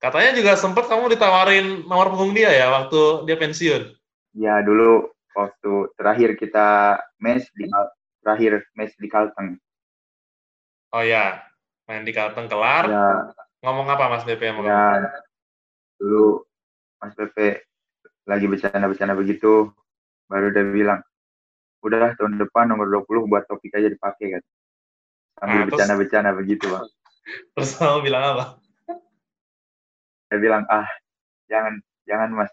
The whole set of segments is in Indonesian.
Katanya juga sempat kamu ditawarin nomor punggung dia ya waktu dia pensiun. Ya dulu waktu terakhir kita match di terakhir match di Kalteng. Oh ya, main di Kalteng kelar. Ya, Ngomong apa Mas BP kamu? ya dulu Mas Pepe lagi bercanda-bercanda begitu, baru dia bilang, udah tahun depan nomor 20 buat topik aja dipakai kan. Sambil terus? bercanda-bercanda begitu bang. Terus kamu bilang apa? Saya bilang, ah jangan, jangan mas.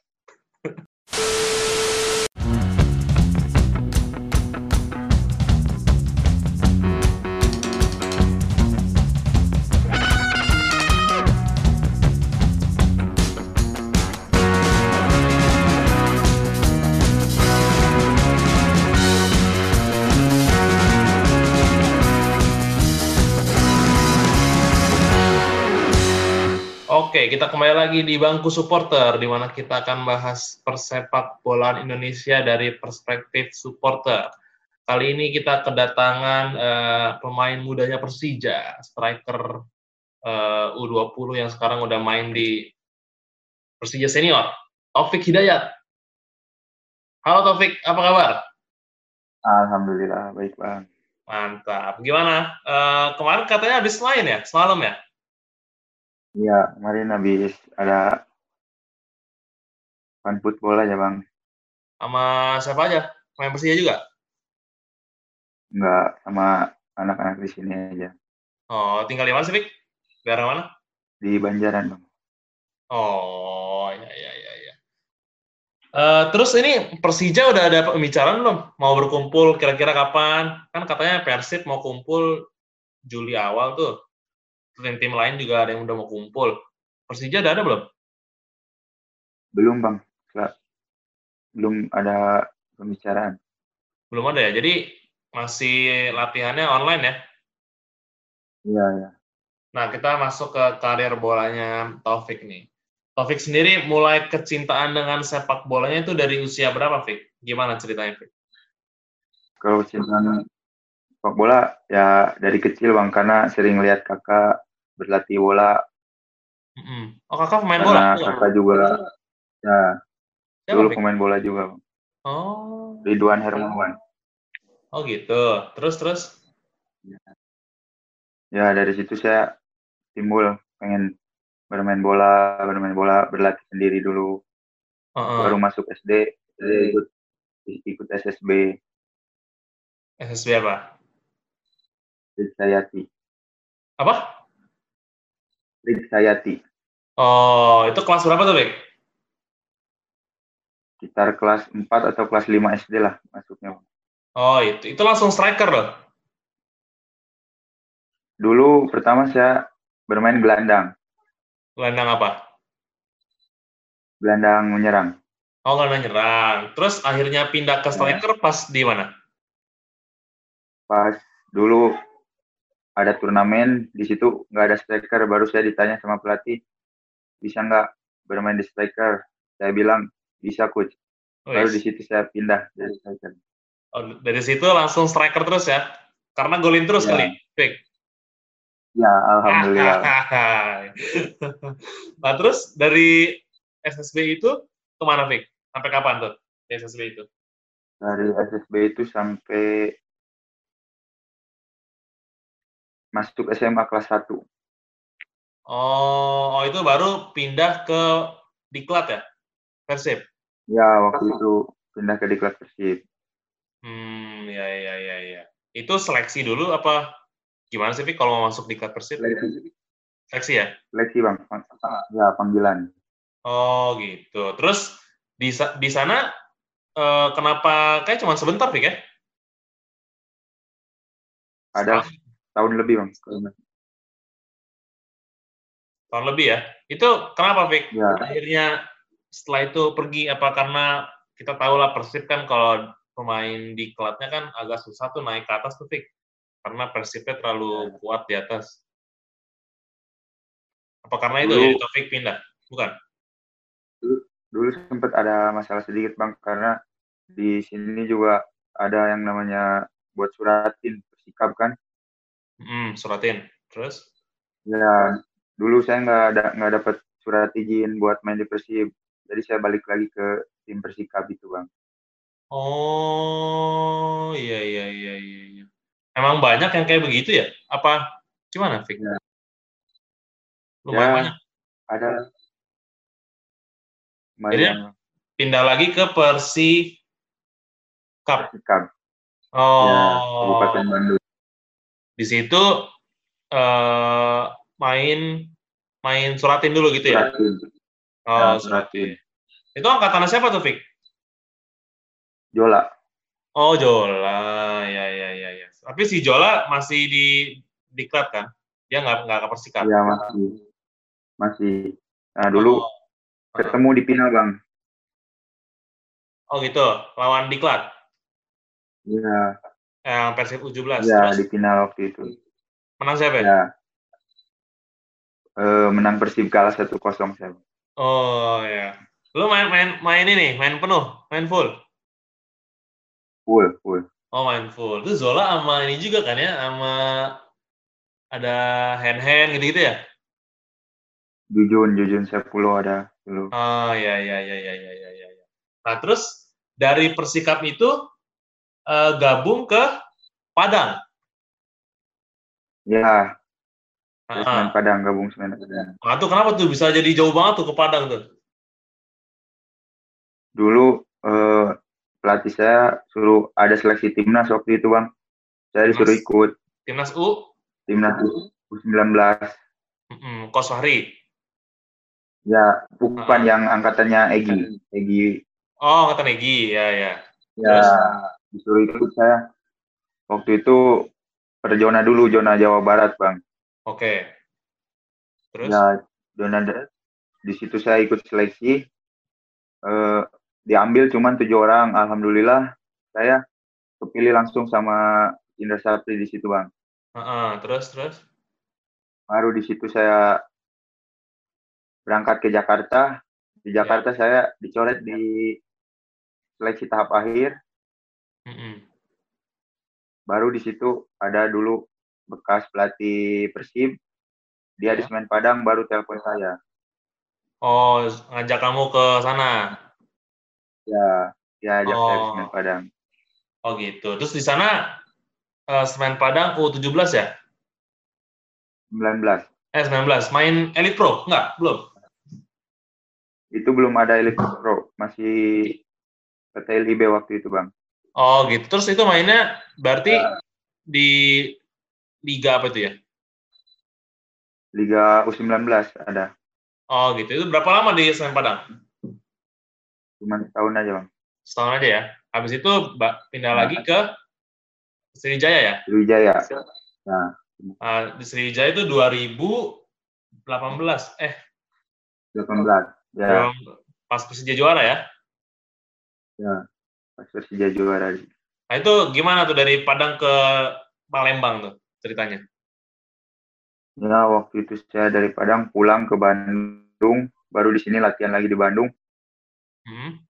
Oke, kita kembali lagi di bangku supporter, di mana kita akan bahas persepak bolaan Indonesia dari perspektif supporter. Kali ini kita kedatangan eh, pemain mudanya Persija, striker eh, U20 yang sekarang udah main di Persija Senior, Taufik Hidayat. Halo Taufik, apa kabar? Alhamdulillah baik bang. Mantap. Gimana? Eh, kemarin katanya habis main ya, semalam ya? Iya kemarin habis ada fun football aja bang. Sama siapa aja? Main Persija juga? Enggak sama anak-anak di sini aja. Oh, tinggal di mana sih, Fik? Daerah mana? Di Banjaran bang. Oh, ya, ya, ya, ya. Eh, terus ini Persija udah ada pembicaraan belum? Mau berkumpul kira-kira kapan? Kan katanya Persib mau kumpul Juli awal tuh. Tim-tim lain juga ada yang udah mau kumpul. Persija udah ada belum? Belum bang. Nggak- Belum ada pembicaraan. Belum ada ya. Jadi masih latihannya online ya. Iya ya. Nah, kita masuk ke karir bolanya Taufik nih. Taufik sendiri mulai kecintaan dengan sepak bolanya itu dari usia berapa, Fik? Gimana ceritanya, Fik? Kalau cintaan sepak bola ya dari kecil bang karena sering lihat kakak berlatih bola Mm-mm. Oh, kakak pemain bola? kakak juga ya Siapa, dulu pemain bola juga bang. Oh, Ridwan Hermawan. oh gitu. Terus, terus? Ya dari situ saya timbul pengen bermain bola, bermain bola, berlatih sendiri dulu. Heeh. Baru masuk SD, SD ikut ikut SSB SSB apa? Rik Sayati. Apa? Rik Sayati. Oh, itu kelas berapa tuh, Fik? Sekitar kelas 4 atau kelas 5 SD lah masuknya. Oh, itu. Itu langsung striker loh. Dulu pertama saya bermain gelandang, Gelandang apa? gelandang menyerang. Oh, gelandang nyerang. Terus akhirnya pindah ke striker pas di mana? Pas dulu ada turnamen di situ nggak ada striker, baru saya ditanya sama pelatih bisa nggak bermain di striker. Saya bilang bisa coach. Oh, Baru yes. di situ saya pindah dari striker. Oh, dari situ langsung striker terus ya? Karena golin terus Ya. kali, Fik? Ya alhamdulillah. nah, terus dari SSB itu ke mana, Fik? Sampai kapan tuh di SSB itu? Dari SSB itu sampai masuk SMA kelas 1. Oh, oh itu baru pindah ke Diklat ya? Persib? Ya waktu itu pindah ke Diklat Persib. Hmm, ya, ya, ya, ya. Itu seleksi dulu apa gimana sih, Fik, kalau mau masuk Diklat Persib? Seleksi, Seleksi ya? seleksi bang. Ya panggilan. Oh, gitu. Terus di, di sana eh, kenapa kayak cuma sebentar, Fik, ya? Ada tahun lebih bang. tahun lebih ya. Itu kenapa, Fik? Ya. Akhirnya setelah itu pergi apa karena kita tahu lah Persib kan kalau pemain di klatnya kan agak susah tuh naik ke atas tuh, Fik. Karena Persibnya terlalu kuat di atas. Apa karena itu Dulu- jadi Taufik pindah? Bukan? Dulu sempat ada masalah sedikit bang karena di sini juga ada yang namanya buat suratin sikap kan. Hmm, suratin. Terus? Ya dulu saya nggak ada nggak dapat surat izin buat main di Persib. Jadi saya balik lagi ke tim Persikap itu, Bang. Oh, iya iya iya iya. iya. Emang banyak yang kayak begitu ya? Apa gimana, Fik? Ya. Lumayan Ya. banyak. Ada Jadi lumayan pindah lagi ke Persi Cup. Persikap. Ya, Oh, Kabupaten Bandung. Di situ eh main main suratin dulu gitu ya? Suratin. Oh, Ya, suratin. Itu angkatannya siapa tuh, Fik? Jola. Oh, Jola. Ya, ya, ya, ya. Tapi si Jola masih di diklat kan? Dia nggak nggak ke Persikap. Ya masih. Masih. Nah, dulu Oh. ketemu di final, Bang. Oh gitu, lawan diklat. Iya, Yang Persib U17. iya Terus di final waktu itu. menang siapa ya? Ya. Eh, menang Persib kalah 1-0 saya. Oh ya. Lu main main main ini, main penuh, main full. Full, full. Oh main full. Itu Zola sama ini juga kan ya, sama ada hand hand gitu-gitu ya? Jujun, Jujun Sepuluh ada dulu. Oh ya ya ya ya ya ya ya. ya. Nah terus dari Persikap itu eh, gabung ke Padang. Ya, saya Ah, Semen Padang gabung Semen Padang. Nah tuh kenapa tuh bisa jadi jauh banget tuh ke Padang tuh? Dulu eh, pelatih saya suruh ada seleksi timnas waktu itu, Bang. Saya disuruh Timnas. ikut Timnas U, timnas U19. mm, Kos Fahri. Ya, bukan Ah. yang angkatannya Egi. Egi Oh, kata Negi, ya ya. ya Terus? Disuruh ikut saya. Waktu itu per zona dulu, zona Jawa Barat, Bang. Oke. Terus? Ya, zona di situ saya ikut seleksi. Eh, diambil cuman tujuh orang. Alhamdulillah saya kepilih langsung sama Indra Sapri di situ, Bang. Heeh, terus terus. Baru di situ saya berangkat ke Jakarta. Di Jakarta saya dicoret di seleksi tahap akhir. Baru di situ ada dulu bekas pelatih Persib. Dia di Ya. Semen Padang baru telepon saya. Oh, ngajak kamu ke sana. Ya, dia ajak saya ke Oh. Semen Padang. Oh gitu. Terus di sana eh, Semen Padang U17 ya? 19. Eh 19. Main Elite Pro? Enggak, belum. Itu belum ada Elite Pro, masih PTLIB waktu itu, Bang. Oh gitu. Terus itu mainnya berarti Ya. di liga apa itu ya? Liga U19 ada. Oh gitu. Itu berapa lama di Semen Padang? Cuma setahun aja, Bang. Setahun aja ya. Habis itu ba- pindah Ya. lagi ke Sriwijaya ya? Sriwijaya. Nah, Ah, di Sriwijaya itu 2018. Eh, 18. Ya, pas Persija juara ya? Pas Persija juara. Nah itu gimana tuh dari Padang ke Palembang tuh ceritanya? Ya, waktu itu saya dari Padang pulang ke Bandung, baru di sini latihan lagi di Bandung. Hmm?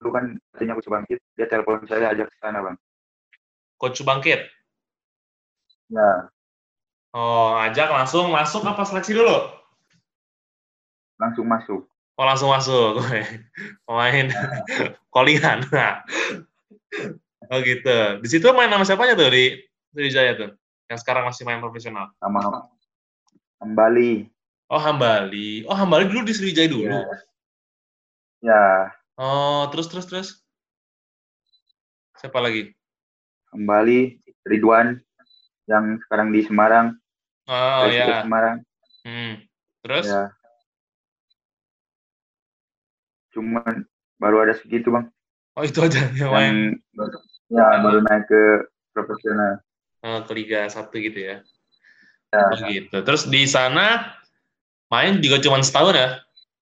Dulu kan katanya aku bangkit, dia telepon saya ajak ke sana, Bang. Coach Bangkit. Ya, Oh, ajak langsung masuk apa seleksi dulu? langsung masuk. Oh, langsung masuk. Pemain kolian. Nah. oh gitu. Di situ main nama siapanya tuh di Sriwijaya tuh? Yang sekarang masih main profesional. Sama kembali. Oh, Hambali. Oh, Hambali dulu di Sriwijaya dulu. Ya. Ya, Oh, terus terus terus. Siapa lagi? kembali Ridwan yang sekarang di Semarang, Oh PSIS ya. Semarang. Hmm. Terus? Ya. Cuman baru ada segitu, Bang. Oh, itu aja yang Yang ya baru naik ke profesional. eh, ke Liga 1 gitu ya. Ya. Oh, gitu. Terus di sana main juga cuma setahun ya?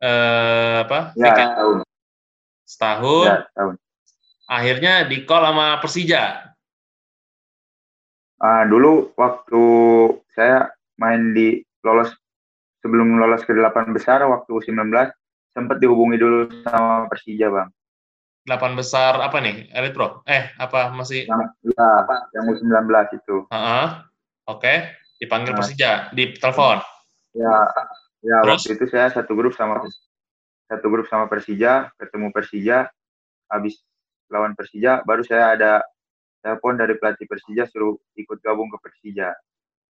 Eh, apa? Ya, Vicky? tahun. Setahun. Ya, tahun. Akhirnya di call sama Persija. Ah, dulu waktu saya main di lolos sebelum lolos ke delapan besar waktu U19 sempat dihubungi dulu sama Persija, Bang. Delapan besar apa nih? Elite Pro? Eh, apa masih? Yang ya, yang U19 itu. Heeh. Oke, dipanggil Nah. Persija di telepon. Ya, ya Terus? waktu itu saya satu grup sama satu grup sama Persija, ketemu Persija, habis lawan Persija, baru saya ada telepon dari pelatih Persija suruh ikut gabung ke Persija.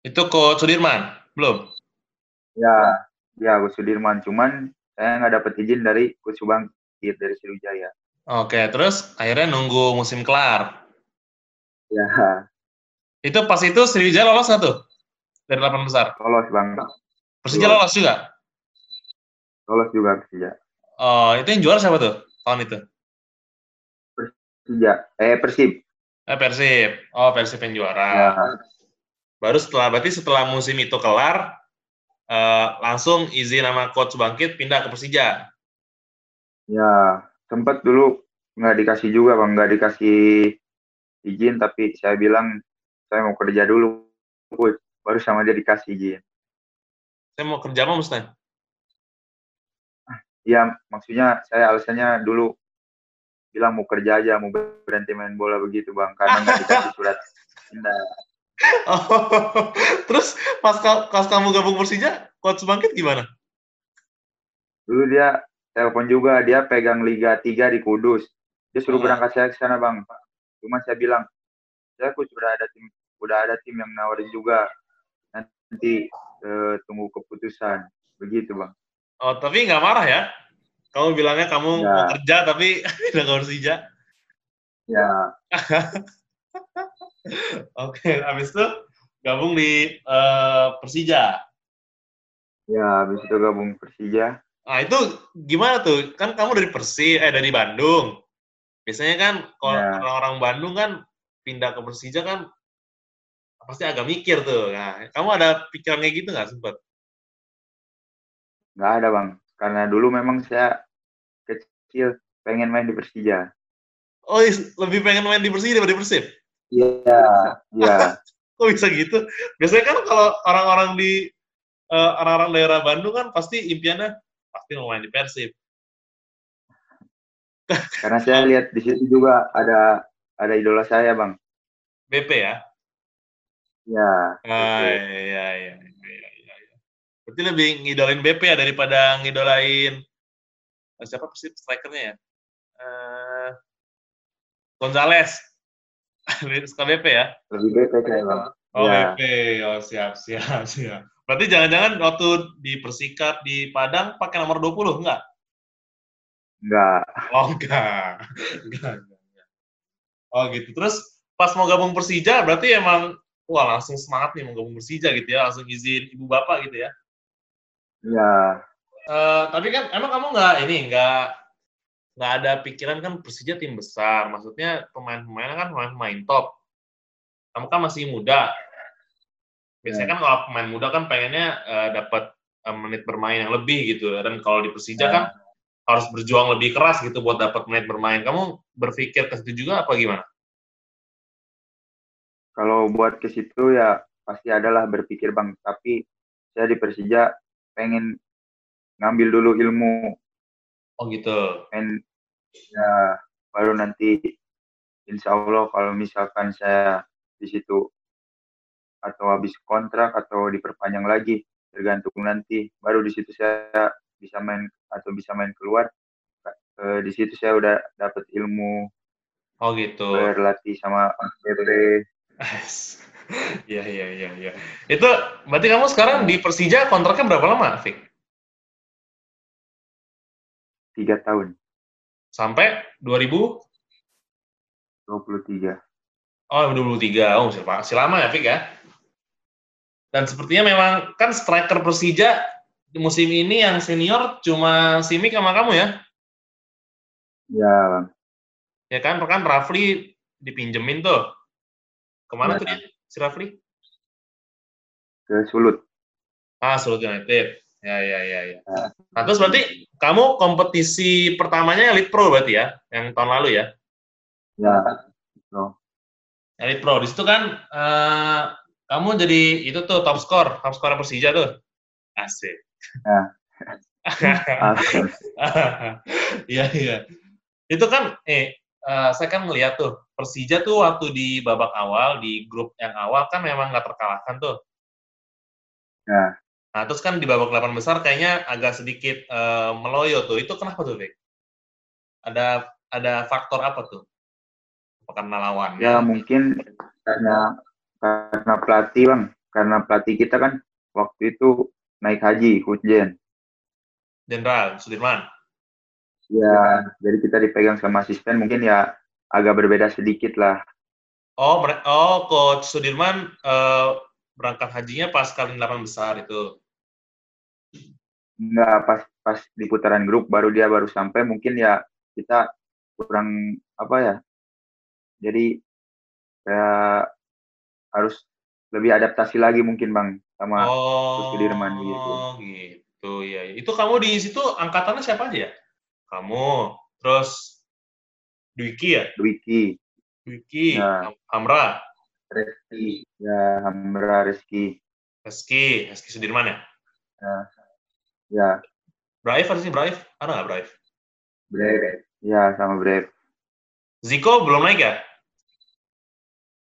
Itu Coach Sudirman? Belum? Ya, ya Sudirman, cuman saya nggak dapat izin dari Gus Subangkit dari Sriwijaya. Oke, terus akhirnya nunggu musim kelar. Ya, Itu pas itu Sriwijaya lolos nggak tuh? Dari delapan besar. lolos bang, Persija Lolos. lolos juga? lolos juga Persija. Oh, itu yang juara siapa tuh tahun itu? Persija, eh Persib. Eh, Persib. Oh, Persib yang juara. Ya, Baru setelah berarti setelah musim itu kelar, eh, langsung izin sama coach Bangkit pindah ke Persija. ya sempat dulu nggak dikasih juga bang, nggak dikasih izin, tapi saya bilang saya mau kerja dulu, Coach. baru sama dia dikasih izin. Saya mau kerja apa maksudnya? Iya, maksudnya saya alasannya dulu bilang mau kerja aja, mau berhenti main bola begitu bang, karena nggak dikasih surat pindah. Oh, terus pas, pas kamu gabung Persija, coach Bangkit gimana? Dulu dia telepon juga, dia pegang Liga 3 di Kudus. Dia suruh Ah. berangkat saya ke sana bang. Cuma saya bilang, saya coach udah ada tim, udah ada tim yang nawarin juga. Nanti eh, tunggu keputusan. Begitu bang. Oh, tapi nggak marah ya? Kamu bilangnya kamu Nggak. mau kerja tapi pindah ke Persija. Ya, Oke, habis itu gabung di eh, Persija. ya habis itu gabung Persija. Nah, itu gimana tuh? Kan kamu dari Persi, eh dari Bandung. Biasanya kan kalau Ya. orang-orang Bandung kan pindah ke Persija kan pasti agak mikir tuh. Nah, kamu ada pikiran kayak gitu nggak sempet? Nggak ada bang, karena dulu memang saya kecil pengen main di Persija. Oh, lebih pengen main di Persija daripada di Persib? Iya, iya. Kok bisa gitu? Biasanya kan kalau orang-orang di eh, orang-orang daerah Bandung kan pasti impiannya pasti mau main di Persib. Karena saya lihat di situ juga ada ada idola saya bang. BP ya? Ya, Ah, BP. iya, iya, iya, iya, iya. Berarti lebih ngidolain BP ya daripada ngidolain eh, siapa sih strikernya ya? Eh Gonzales. Suka BP ya? lebih BP bang. Oh, Ya. BP. Oh, siap, siap, siap. Berarti jangan-jangan waktu di Persikap di Padang pakai nomor 20 enggak? Enggak. Oh, enggak. Enggak. Oh, gitu. Terus pas mau gabung Persija berarti emang wah langsung semangat nih mau gabung Persija gitu ya, langsung izin ibu bapak gitu ya. Ya, Eh, tapi kan emang kamu nggak ini nggak nggak ada pikiran kan Persija tim besar, maksudnya pemain-pemainnya kan pemain-pemain top. Kamu kan masih muda. Biasanya Ya. kan kalau pemain muda kan pengennya eh, dapat eh, menit bermain yang lebih gitu. Dan kalau di Persija Ya. kan harus berjuang lebih keras gitu buat dapat menit bermain. Kamu berpikir ke situ juga apa gimana? kalau buat ke situ ya pasti adalah berpikir bang. Tapi saya di Persija pengen ngambil dulu ilmu, Oh gitu. pengen ya baru nanti insya Allah kalau misalkan saya di situ atau habis kontrak atau diperpanjang lagi tergantung nanti baru di situ saya bisa main atau bisa main keluar Eh, di situ saya udah dapat ilmu Oh gitu. berlatih sama PP Iya iya iya iya. Itu berarti kamu sekarang di Persija kontraknya berapa lama, Fik? Tiga tahun Sampai 2000 23 Oh, 23. Oh, masih, masih lama ya, Fik ya? Dan sepertinya memang kan striker Persija di musim ini yang senior cuma Simic sama kamu ya? ya bang Ya kan, kan Rafli dipinjemin tuh. Ke mana Ya. tuh dia, si Rafli? ke Sulut Ah, Sulut United. Ya, ya, ya, ya. Nah, terus berarti kamu kompetisi pertamanya Elite Pro berarti ya, yang tahun lalu ya? ya so, Elite Pro. Di situ kan eh, kamu jadi itu tuh top score, top score Persija tuh. Asik. Ya. Iya, iya. Itu kan eh eh, saya kan melihat tuh Persija tuh waktu di babak awal di grup yang awal kan memang nggak terkalahkan tuh. Ya. Nah, terus kan di babak delapan besar kayaknya agak sedikit uh, meloyo tuh. Itu kenapa tuh, Vic? Ada ada faktor apa tuh? Karena lawan? Ya, mungkin karena karena pelatih, Bang. Karena pelatih kita kan waktu itu naik haji, Jen. Jenderal Sudirman. Ya, jadi kita dipegang sama asisten mungkin ya agak berbeda sedikit lah. Oh, oh Coach Sudirman uh, berangkat hajinya pas kali delapan besar itu. Enggak, pas pas di putaran grup baru dia baru sampai mungkin ya kita kurang apa ya. Jadi ya harus lebih adaptasi lagi mungkin Bang sama oh, Sudirman gitu. Oh, gitu ya. Itu kamu di situ angkatannya siapa aja ya? Kamu, terus Dwiki ya? Dwiki. Dwiki, ya. Hamra. Reski. Ya, Hamra Reski. Reski, Reski Sudirman ya? Ya. Ya. Brave apa sih Brave? Ada nggak Brave? Brave. Ya, sama Brave. Ziko belum naik ya?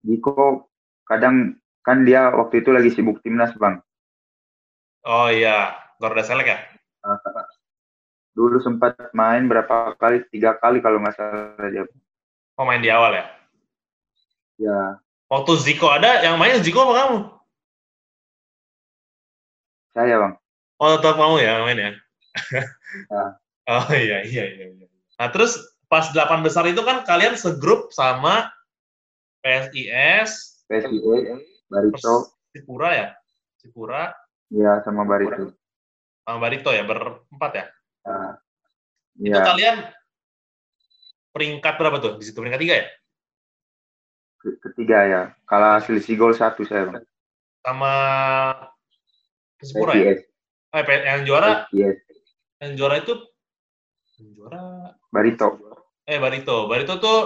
Ziko kadang kan dia waktu itu lagi sibuk timnas bang. Oh iya, Garuda Select ya? Dulu sempat main berapa kali, tiga kali kalau nggak salah dia. Oh main di awal ya? Ya. Waktu Ziko ada, yang main Ziko apa kamu? Saya bang. Oh tetap kamu ya main ya? ya. oh iya, iya iya iya. Nah terus pas delapan besar itu kan kalian segrup sama PSIS, PSIS, Barito. Sipura ya? Sipura. Iya, sama Barito. Sama Barito ya, berempat ya? Nah, itu ya. kalian peringkat berapa tuh? Di situ peringkat tiga ya? Ketiga ya. Kalah selisih gol satu saya. Bang. Sama Sipura ya? Eh, yang juara? Yes. Yang juara itu yang juara Barito. Eh, Barito. Barito tuh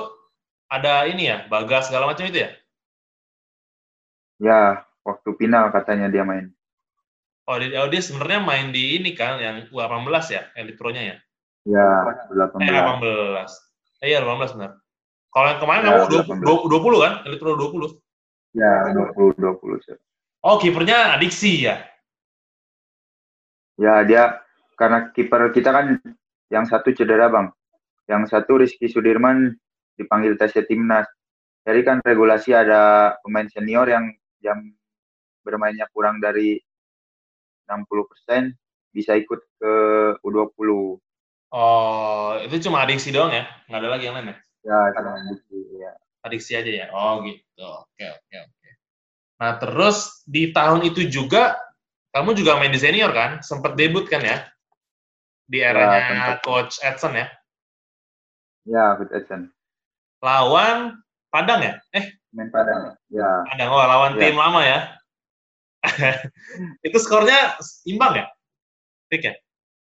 ada ini ya, Bagas segala macam itu ya? Ya, waktu final katanya dia main. Oh, dia, oh, dia sebenarnya main di ini kan, yang U18 ya, Elite Pro-nya ya? Ya, 18. Eh, 18. Eh, iya, 18 benar. Kalau yang kemarin ya, kamu 20, 20, kan? Elite Pro 20. Ya, 20, 20. Sir. Oh, kipernya Adiksi ya? Ya, dia karena kiper kita kan yang satu cedera, Bang. Yang satu Rizky Sudirman dipanggil tes timnas. Jadi kan regulasi ada pemain senior yang jam bermainnya kurang dari 60% bisa ikut ke U20. Oh, itu cuma adiksi doang ya? Nggak ada lagi yang lain ya? Ya, cuma adiksi, ya. Adiksi aja ya? Oh, gitu. Oke, oke, oke. Nah, terus di tahun itu juga, kamu juga main di senior kan? Sempat debut kan ya? Di eranya ya, Coach Edson ya? Ya, Coach Edson lawan Padang ya? Eh, main Padang. Ya. Padang. Oh, lawan ya. tim lama ya. itu skornya imbang ya? Tik ya?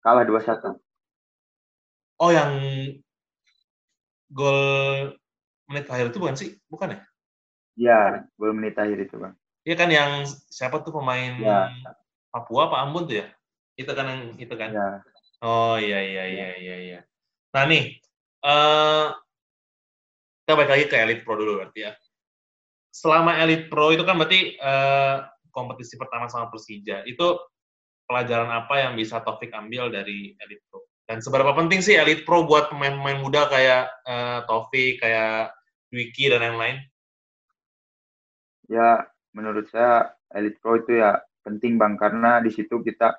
Kalah 2-1. Oh, yang gol menit akhir itu bukan sih? Bukan ya? Iya, gol menit akhir itu, Bang. Iya kan yang siapa tuh pemain ya. Papua apa Ambon tuh ya? Itu kan yang itu kan. Ya. Oh iya iya iya iya iya. Nah nih, uh, kita balik lagi ke Elite Pro dulu berarti ya. Selama Elite Pro itu kan berarti uh, kompetisi pertama sama Persija. Itu pelajaran apa yang bisa Taufik ambil dari Elite Pro? Dan seberapa penting sih Elite Pro buat pemain-pemain muda kayak uh, Taufik, kayak Wiki dan yang lain? Ya, menurut saya Elite Pro itu ya penting bang karena di situ kita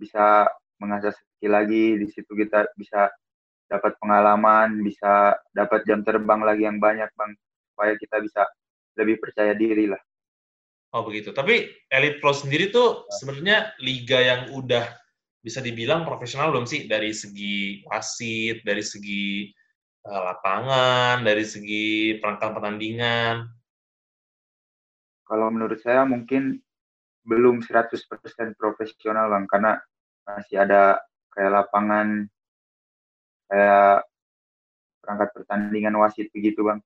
bisa mengasah skill lagi, di situ kita bisa dapat pengalaman, bisa dapat jam terbang lagi yang banyak, Bang, supaya kita bisa lebih percaya diri lah. Oh begitu. Tapi Elite Pro sendiri tuh sebenarnya liga yang udah bisa dibilang profesional belum sih dari segi wasit, dari segi uh, lapangan, dari segi perangkat pertandingan? Kalau menurut saya mungkin belum 100% profesional Bang karena masih ada kayak lapangan kayak perangkat pertandingan wasit begitu bang.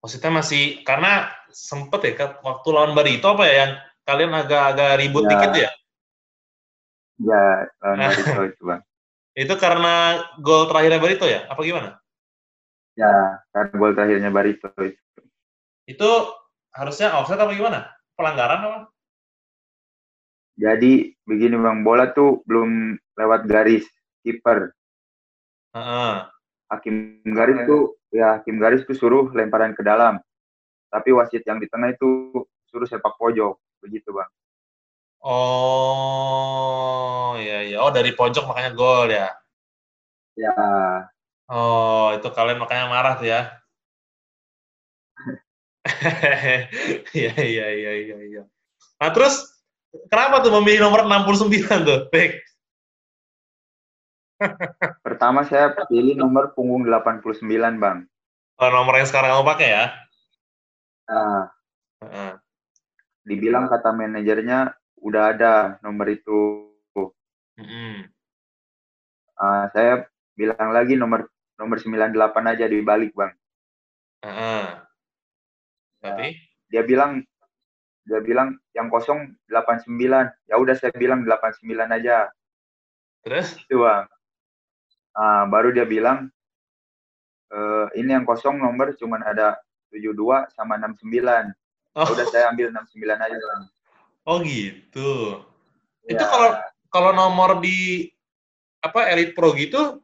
Wasitnya masih karena sempet ya waktu lawan Barito apa ya yang kalian agak-agak ribut ya. dikit ya? Ya lawan Barito itu bang. Itu karena gol terakhirnya Barito ya? Apa gimana? Ya karena gol terakhirnya Barito itu. Itu harusnya offset apa gimana? Pelanggaran apa? Jadi begini bang, bola tuh belum lewat garis kiper. Heeh. Hakim garis tuh ya hakim garis tuh suruh lemparan ke dalam. Tapi wasit yang di tengah itu suruh sepak pojok, begitu bang. Oh, ya ya. Oh, dari pojok makanya gol ya. Ya, Oh, itu kalian makanya marah tuh ya. Iya iya iya iya iya. Nah, terus kenapa tuh memilih nomor 69 tuh, Pek? pertama saya pilih nomor punggung 89 bang. Oh, nomor yang sekarang kamu pakai ya? Nah, Heeh. dibilang kata manajernya udah ada nomor itu. Mm-mm. Ah, saya bilang lagi nomor nomor 98 aja dibalik bang. Heeh. Berarti? Dia bilang dia bilang yang kosong 89. Ya udah saya bilang 89 aja. Terus? Itu bang. Ah, baru dia bilang eh, ini yang kosong nomor cuman ada 72 sama 69. Ya Oh, udah saya ambil 69 aja bang. oh gitu. Itu Ya. kalau kalau nomor di apa Elite Pro gitu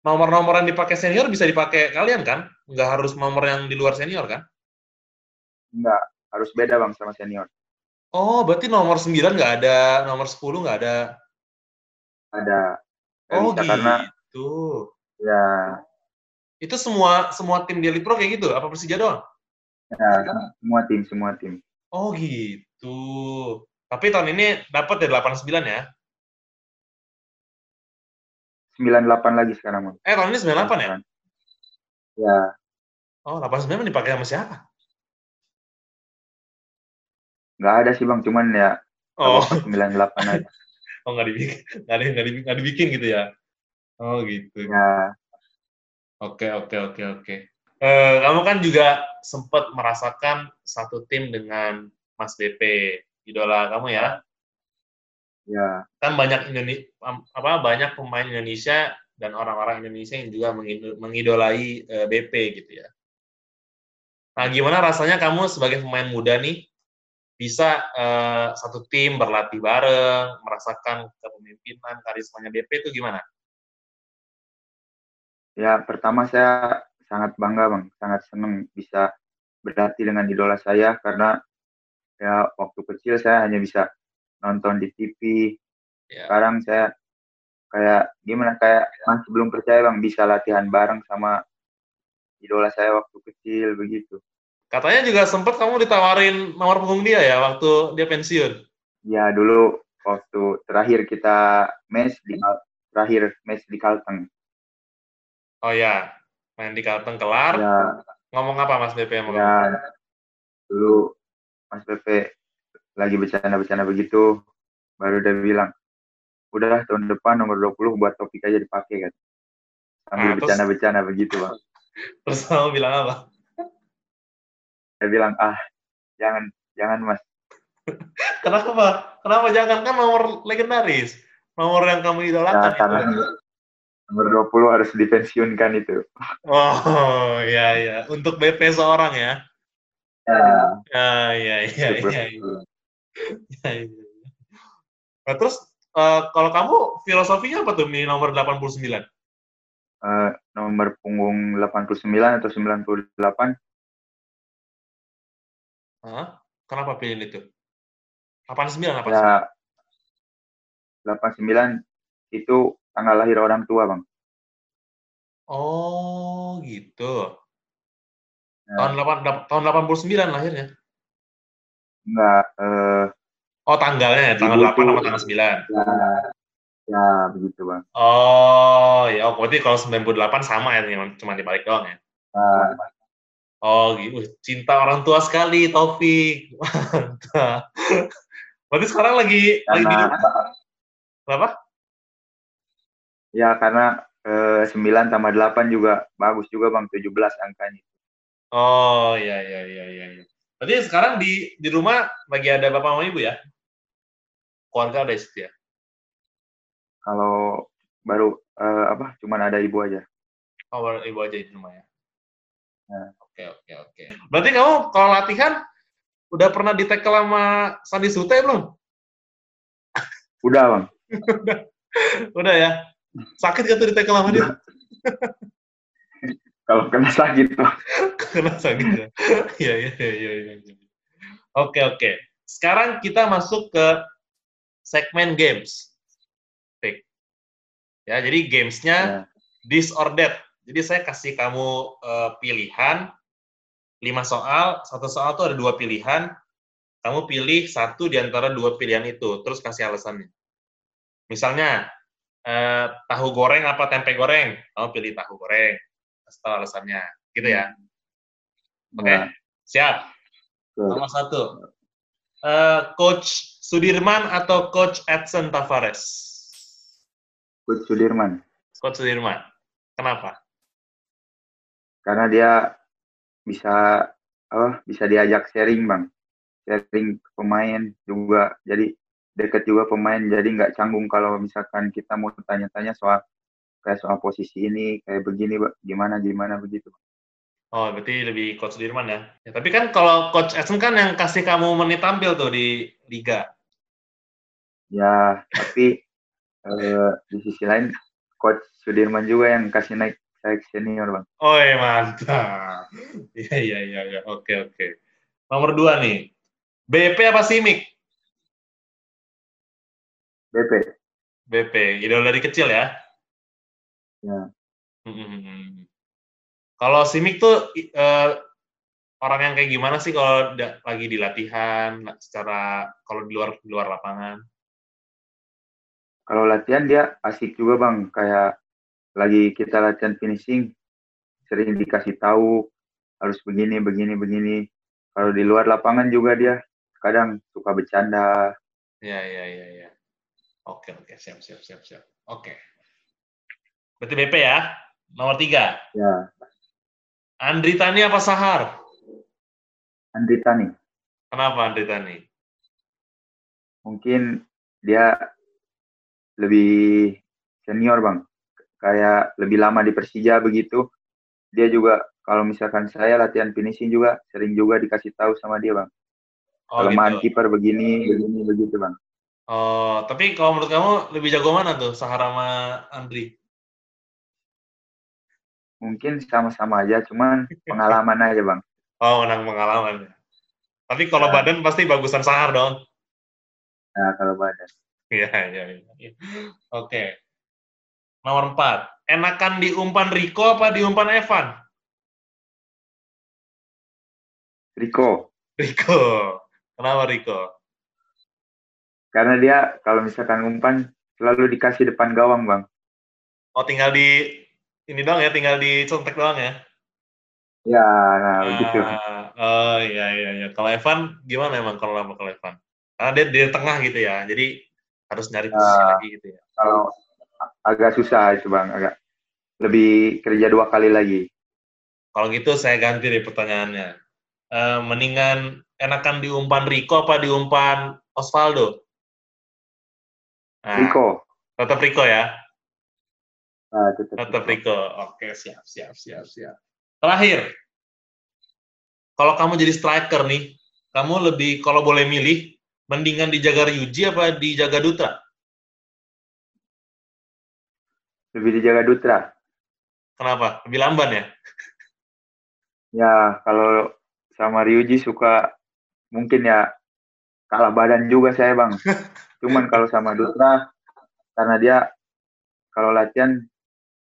nomor-nomor yang dipakai senior bisa dipakai kalian kan? Nggak harus nomor yang di luar senior kan? Enggak, harus beda bang sama senior. Oh, berarti nomor 9 nggak ada, nomor 10 nggak ada. Ada. Nggak Oh, bisa gitu. karena ya, Itu semua semua tim di Elite Pro kayak gitu? Apa Persija doang? ya semua tim semua tim. Oh, gitu. Tapi tahun ini dapat ya 89 ya? 98 lagi sekarang. Eh, tahun ini 98 ya? Ya, Oh, 89 dipakai sama siapa? Nggak ada sih bang, cuman ya Oh, 98 aja. oh nggak dibikin, nggak, di- nggak, dibikin, nggak dibikin gitu ya? Oh, gitu. Ya, Oke, oke, oke, oke. Eh, kamu kan juga sempat merasakan satu tim dengan Mas BP, idola kamu ya? ya, Kan banyak Indonesia, apa banyak pemain Indonesia dan orang-orang Indonesia yang juga mengido- mengidolai eh, BP gitu ya. Nah, gimana rasanya kamu sebagai pemain muda nih bisa eh, satu tim berlatih bareng, merasakan kepemimpinan, karismanya BP itu gimana? ya pertama saya sangat bangga bang, sangat senang bisa berlatih dengan idola saya karena ya waktu kecil saya hanya bisa nonton di TV. Ya. Sekarang saya kayak gimana kayak masih belum percaya bang bisa latihan bareng sama idola saya waktu kecil begitu. Katanya juga sempat kamu ditawarin nomor punggung dia ya waktu dia pensiun. Ya dulu waktu terakhir kita match di terakhir match di Kalteng. Oh ya, main di Kalteng kelar. Ya, Ngomong apa Mas BP kamu? ya dulu Mas Pepe lagi bercanda-bercanda begitu, baru dia bilang, udah tahun depan nomor 20 buat topik aja dipakai kan. Sambil terus- bercanda-bercanda begitu bang. Terus kamu bilang apa? Saya bilang, ah jangan, jangan mas. Kenapa? Kenapa jangan kan nomor legendaris? Nomor yang kamu Ya, idolakan karena itu. nomor 20 harus dipensiunkan itu. Oh, iya iya. Untuk BP seorang ya. Ya, Ah, iya iya super. iya. iya. Iya. Nah, terus eh, kalau kamu filosofinya apa tuh milih nomor 89? Eh, nomor punggung 89 atau 98 Hah? Kenapa pilih itu? 89 apa? ya 89 itu tanggal lahir orang tua bang. Oh, gitu. Ya. Tahun 8 tahun 89 lahirnya. Enggak, eh, Oh, tanggalnya ya, tanggal Ibu 8 tuh- sama tanggal 9. ya, ya begitu bang. Oh, ya, oh, berarti kalau 98 sama ya, cuma dibalik doang ya. Nah, Oh, gitu. Cinta orang tua sekali, Taufik. Mantap. Berarti sekarang lagi lagi di karena berapa? ya karena eh, 9 tambah 8 juga bagus juga bang 17 angkanya. Oh, iya iya iya iya. iya. Berarti sekarang di di rumah lagi ada bapak sama ibu ya? Keluarga ada istri ya? Kalau baru eh, apa cuman ada ibu aja. Oh, baru ibu aja di rumah ya. Oke oke oke. Berarti kamu kalau latihan udah pernah di tackle sama Sandi Sute belum? Udah bang. Udah ya. Sakit gak tuh di tackle sama dia? Kalau kena sakit tuh. kena sakit ya. Iya iya iya iya. Ya. Oke oke. Sekarang kita masuk ke segmen games. Ya jadi gamesnya ya. this or that. Jadi saya kasih kamu uh, pilihan lima soal, satu soal tuh ada dua pilihan. Kamu pilih satu di antara dua pilihan itu, terus kasih alasannya. Misalnya, eh, tahu goreng apa tempe goreng? Kamu pilih tahu goreng kasih tahu alasannya gitu ya hmm. oke okay? Nah. siap nomor satu uh, coach Sudirman atau coach Edson Tavares coach Sudirman coach Sudirman kenapa karena dia bisa apa bisa diajak sharing bang sharing pemain juga jadi deket juga pemain jadi nggak canggung kalau misalkan kita mau tanya-tanya soal kayak soal posisi ini kayak begini gimana gimana begitu Oh, berarti lebih coach Dirman ya. ya. Tapi kan kalau coach Edson kan yang kasih kamu menit tampil tuh di liga. Ya, tapi uh, di sisi lain coach Sudirman juga yang kasih naik naik senior, Bang. Oh, iya mantap. Iya, iya, iya, ya. Oke, oke. Nomor dua nih. BP apa Simik? BP. BP. Idola dari kecil ya? Ya. Hmm. Kalau Simic tuh uh, orang yang kayak gimana sih kalau lagi di latihan, secara kalau di luar di luar lapangan? Kalau latihan dia asik juga bang, kayak lagi kita latihan finishing, sering dikasih tahu harus begini, begini, begini. Kalau di luar lapangan juga dia kadang suka bercanda. Ya, ya, ya, ya. Oke, oke, siap, siap, siap, siap. Oke. Berarti BP ya. Nomor tiga. Ya. Andri Tani apa Sahar? Andri Tani. Kenapa Andri Tani? Mungkin dia lebih senior bang. Kayak lebih lama di Persija begitu. Dia juga kalau misalkan saya latihan finishing juga sering juga dikasih tahu sama dia bang. Oh, Kelemahan gitu. kiper begini, begini, begitu bang. Oh, tapi kalau menurut kamu lebih jago mana tuh Sahar sama Andri? mungkin sama-sama aja, cuman pengalaman aja bang. Oh, menang pengalaman. Tapi kalau ya. badan pasti bagusan Sahar dong. Nah, kalau badan. Iya, iya, iya. Oke. Nomor empat. Enakan diumpan Riko apa diumpan Evan? Riko. Riko. Kenapa Riko? Karena dia kalau misalkan umpan selalu dikasih depan gawang, Bang. Oh, tinggal di ini doang ya, tinggal dicontek doang ya? Ya, nah, uh, begitu. Oh iya iya iya. Kalau Evan gimana emang kalau lama kalau Evan? Karena dia di tengah gitu ya, jadi harus nyari posisi uh, lagi gitu ya. Kalau agak susah itu bang, agak lebih kerja dua kali lagi. Kalau gitu saya ganti deh pertanyaannya. Uh, mendingan enakan diumpan Rico apa diumpan Osvaldo? Nah, Rico. Tetap Rico ya? Ah, tetap, tetap Riko. Oke, siap, siap, siap, siap. Terakhir, kalau kamu jadi striker nih, kamu lebih kalau boleh milih, mendingan dijaga Ryuji apa dijaga Dutra? Lebih dijaga Dutra. Kenapa? Lebih lamban ya? Ya, kalau sama Ryuji suka mungkin ya kalah badan juga saya bang. Cuman kalau sama Dutra, karena dia kalau latihan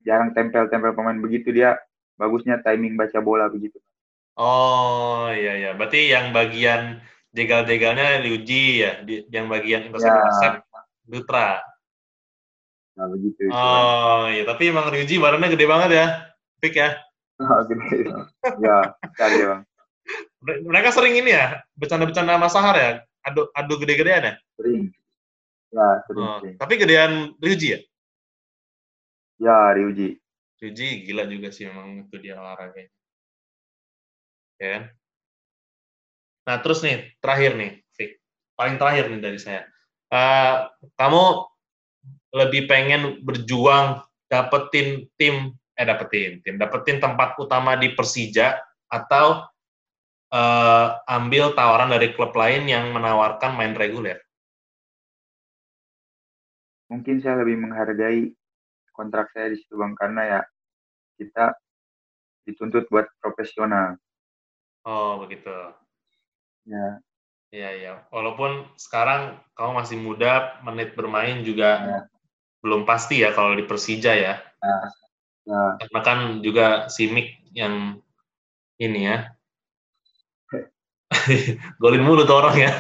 jarang tempel-tempel pemain begitu dia bagusnya timing baca bola begitu. Oh iya iya, berarti yang bagian jegal-jegalnya Liuji ya, yang bagian intercept ya. Dutra. Nah begitu. Oh iya, tapi emang Liuji badannya gede banget ya, pick ya. Oh, gede. ya, cari bang. Mereka sering ini ya, bercanda-bercanda sama Sahar ya, adu adu gede-gedean ya. Sering. Ya, sering, oh, sering. Tapi gedean Liuji ya? Ya, Ryuji. Ryuji gila juga sih memang itu dia olahraga. Ya. Nah, terus nih, terakhir nih, Fik. Paling terakhir nih dari saya. Uh, kamu lebih pengen berjuang dapetin tim eh dapetin tim dapetin tempat utama di Persija atau uh, ambil tawaran dari klub lain yang menawarkan main reguler mungkin saya lebih menghargai kontrak saya di situ bang karena ya kita dituntut buat profesional. Oh begitu. Ya. Iya iya. Walaupun sekarang kamu masih muda, menit bermain juga ya. Belum pasti ya kalau di Persija ya. Ya. ya. Karena kan juga Simic yang ini ya. Golin mulu tuh orang ya.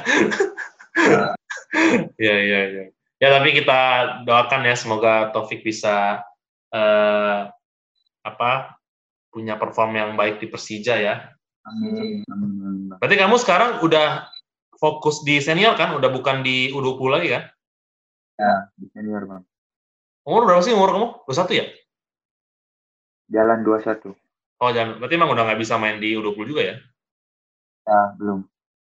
Iya iya iya. Ya tapi kita doakan ya semoga Taufik bisa uh, apa punya perform yang baik di Persija ya. Amin. Berarti kamu sekarang udah fokus di senior kan? Udah bukan di U20 lagi kan? Ya, di senior, Bang. Umur berapa sih umur kamu? 21 ya? Jalan 21. Oh, jangan. Berarti emang udah nggak bisa main di U20 juga ya? Ya, belum.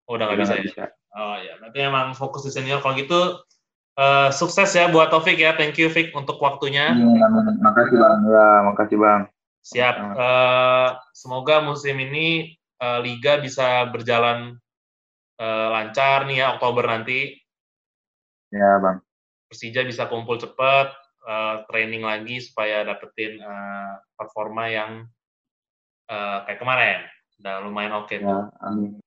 Oh, udah nggak bisa, ya? bisa. Oh ya, berarti emang fokus di senior. Kalau gitu, uh, sukses ya buat Taufik ya. Thank you, Fik, untuk waktunya. Ya, makasih, Bang. Ya, makasih, Bang. Siap. Uh, semoga musim ini uh, Liga bisa berjalan uh, lancar nih ya Oktober nanti. Ya, Bang. Persija bisa kumpul cepat, uh, training lagi supaya dapetin uh, performa yang uh, kayak kemarin. Udah lumayan oke okay ya, Amin.